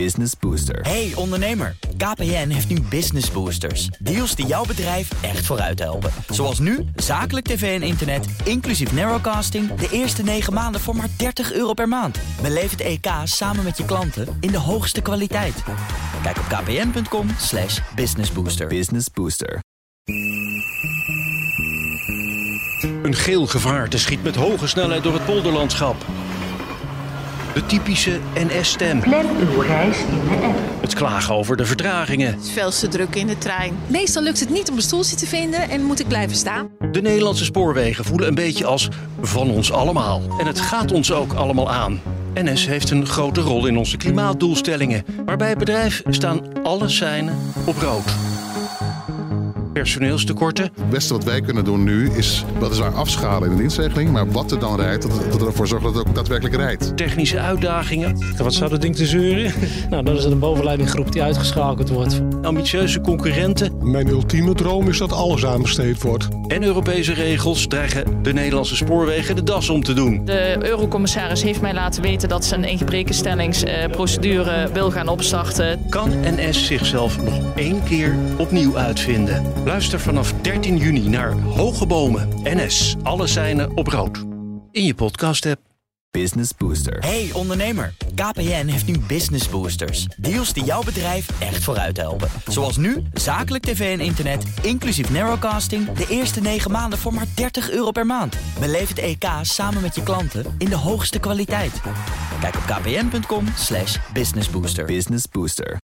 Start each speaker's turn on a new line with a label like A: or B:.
A: Business Booster.
B: Hey ondernemer, KPN heeft nu Business Boosters. Deals die jouw bedrijf echt vooruit helpen. Zoals nu, zakelijk tv en internet, inclusief narrowcasting... de eerste 9 maanden voor maar 30 euro per maand. Beleef het EK samen met je klanten in de hoogste kwaliteit. Kijk op kpn.com slash businessbooster.
A: Business Booster.
C: Een geel gevaarte schiet met hoge snelheid door het polderlandschap. De typische NS-stem.
D: Plan uw reis in de app.
C: Het klagen over de vertragingen.
E: Het is veel te druk in de trein.
F: Meestal lukt het niet om een stoeltje te vinden en moet ik blijven staan.
C: De Nederlandse spoorwegen voelen een beetje als van ons allemaal. En het gaat ons ook allemaal aan. NS heeft een grote rol in onze klimaatdoelstellingen. Maar bij het bedrijf staan alle seinen op rood. Personeelstekorten,
G: Het beste wat wij kunnen doen nu is weliswaar afschalen in een dienstregeling. Maar wat er dan rijdt, dat, dat ervoor zorgt dat het ook daadwerkelijk rijdt.
C: technische uitdagingen,
H: En wat zou dat ding te zeuren? nou, dan is het een bovenleidinggroep die uitgeschakeld wordt.
C: ambitieuze concurrenten
I: Mijn ultieme droom is dat alles aanbesteed wordt.
C: en Europese regels dreigen de Nederlandse spoorwegen de das om te doen.
E: De eurocommissaris heeft mij laten weten dat ze een ingebrekenstellingsprocedure wil gaan opstarten.
C: Kan NS zichzelf nog één keer opnieuw uitvinden? Luister vanaf 13 juni naar Hoge Bomen. NS, alle seinen op rood. In je podcast-app.
A: Business Booster.
B: Hey ondernemer, KPN heeft nu Business Boosters. Deals die jouw bedrijf echt vooruit helpen. Zoals nu, zakelijk tv en internet, inclusief narrowcasting... de eerste 9 maanden voor maar 30 euro per maand. Beleef het EK samen met je klanten in de hoogste kwaliteit. Kijk op kpn.com slash businessbooster.
A: Business Booster.